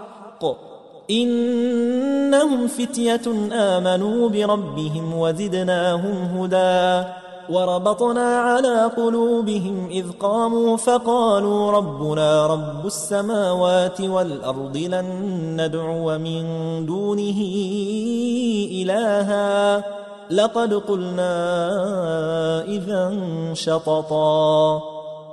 الحق إنهم فتية آمنوا بربهم وزدناهم هدى. وربطنا على قلوبهم إذ قاموا فقالوا ربنا رب السماوات والأرض لن ندعو من دونه إلها. لقد قلنا إذا شططا.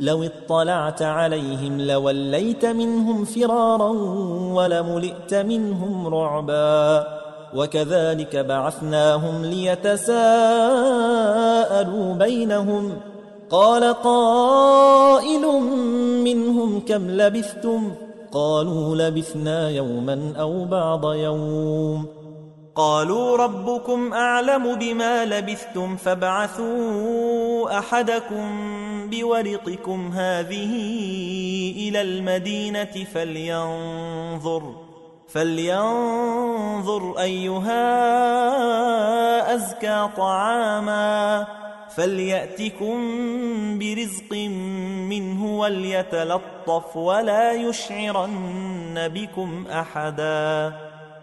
لو اطلعت عليهم لوليت منهم فرارا ولملئت منهم رعبا وكذلك بعثناهم ليتساءلوا بينهم قال قائل منهم كم لبثتم قالوا لبثنا يوما أو بعض يوم قالوا ربكم أعلم بما لبثتم فابعثوا أحدكم بورقكم هذه إلى المدينة فلينظر فلينظر أيها أزكى طعاما فليأتكم برزق منه وليتلطف ولا يشعرن بكم أحدا.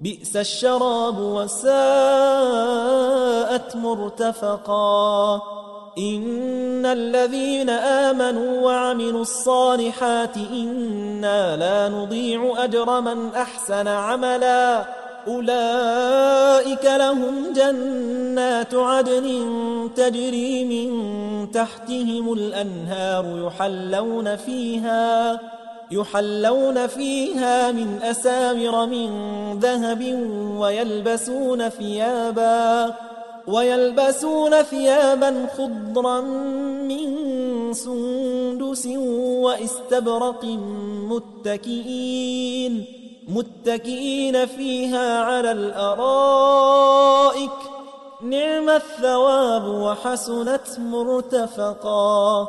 بئس الشراب وساءت مرتفقا. إن الذين آمنوا وعملوا الصالحات إنا لا نضيع أجر من أحسن عملا. أولئك لهم جنات عدن تجري من تحتهم الأنهار يحلون فيها. يحلون فيها من أسامر من ذهب ويلبسون ثيابا ويلبسون ثيابا خضرا من سندس واستبرق متكئين متكئين فيها على الأرائك. نعم الثواب وحسنت مرتفقا.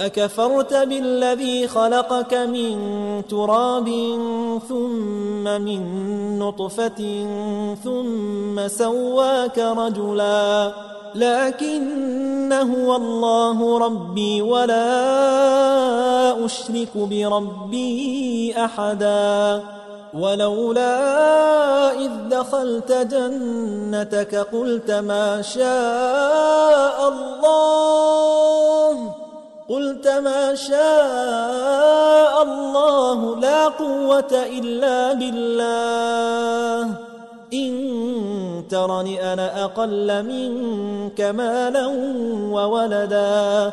أكفرت بالذي خلقك من تراب ثم من نطفة ثم سواك رجلا لكن هو الله ربي ولا أشرك بربي أحدا ولولا إذ دخلت جنتك قلت ما شاء الله قلت ما شاء الله لا قوة إلا بالله. إن ترني أنا أقل منك مالا وولدا.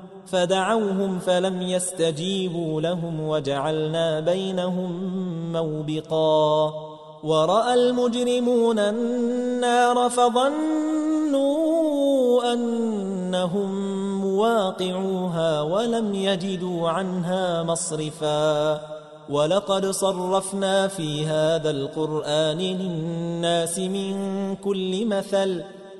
فلم يستجيبوا لهم وجعلنا بينهم موبقا. ورأى المجرمون النار فظنوا أنهم مواقعوها ولم يجدوا عنها مصرفا. ولقد صرفنا في هذا القرآن للناس من كل مثل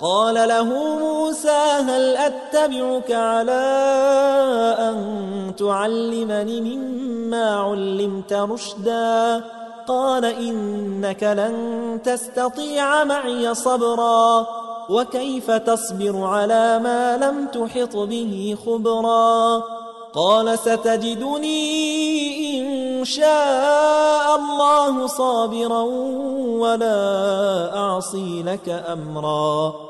قال له موسى هل أتبعك على أن تعلمني مما علمت رشدا؟ قال إنك لن تستطيع معي صبرا وكيف تصبر على ما لم تحط به خبرا؟ قال ستجدني إن شاء الله صابرا ولا أعصي لك أمرا.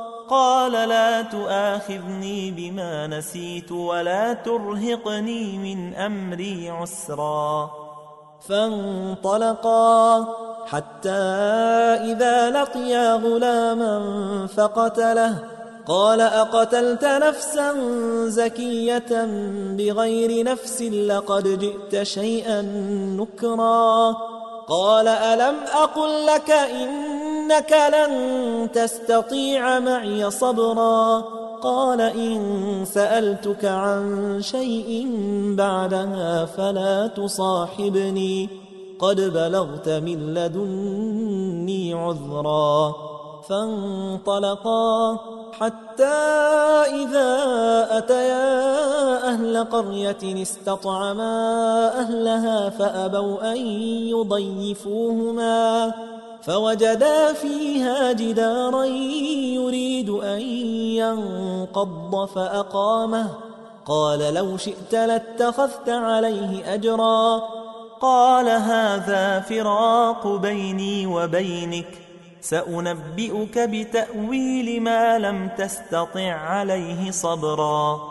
قال لا تؤاخذني بما نسيت ولا ترهقني من أمري عسرا. فانطلقا حتى إذا لقيا غلاما فقتله. قال أقتلت نفسا زكية بغير نفس لقد جئت شيئا نكرا. قال ألم أقل لك إنك لن تستطيع معي صبرا. قال إن سألتك عن شيء بعدها فلا تصاحبني. قد بلغت من لدني عذرا. فانطلقا حتى إذا أتيا أهل قرية استطعما أهلها فأبوا أن يضيفوهما. فوجدا فيها جدارا يريد أن ينقض فأقامه. قال لو شئت لاتخذت عليه أجرا. قال هذا فراق بيني وبينك. سأنبئك بتأويل ما لم تستطع عليه صبرا.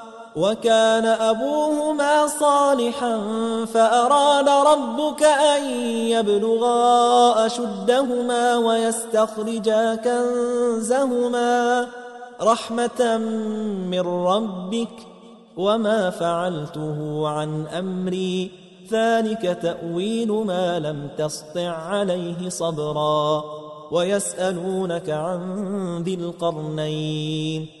وكان أبوهما صالحا فأراد ربك أن يبلغا أشدهما ويستخرجا كنزهما رحمة من ربك وما فعلته عن أمري ذلك تأويل ما لم تسطع عليه صبرا ويسألونك عن ذي القرنين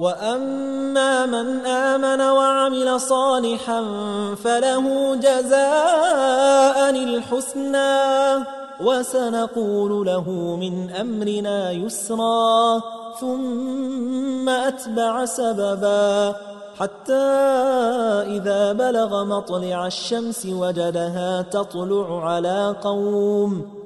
وأما من آمن وعمل صالحا فله جزاء الحسنى وسنقول له من أمرنا يسرا ثم أتبع سببا حتى إذا بلغ مطلع الشمس وجدها تطلع على قوم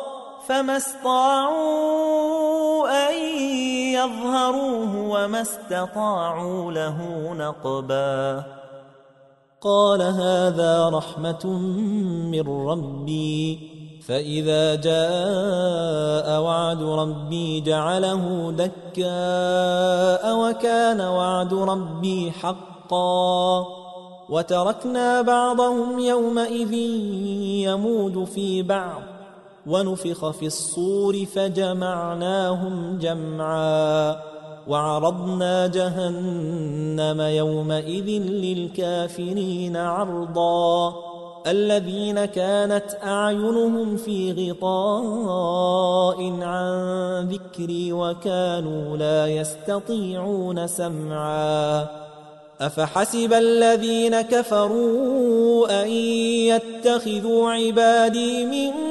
فما استطاعوا أن يظهروه وما استطاعوا له نقبا. قال هذا رحمة من ربي. فإذا جاء وعد ربي جعله دكاء وكان وعد ربي حقا. وتركنا بعضهم يومئذ يمود في بعض. ونفخ في الصور فجمعناهم جمعا وعرضنا جهنم يومئذ للكافرين عرضا الذين كانت أعينهم في غطاء عن ذكري وكانوا لا يستطيعون سمعا أفحسب الذين كفروا أن يتخذوا عبادي من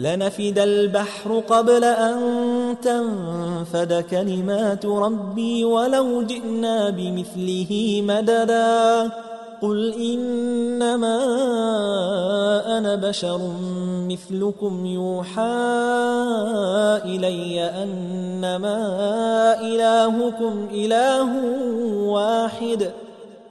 لنفد البحر قبل أن تنفد كلمات ربي ولو جئنا بمثله مددا. قل إنما أنا بشر مثلكم يوحى إلي أنما إلهكم إله واحد.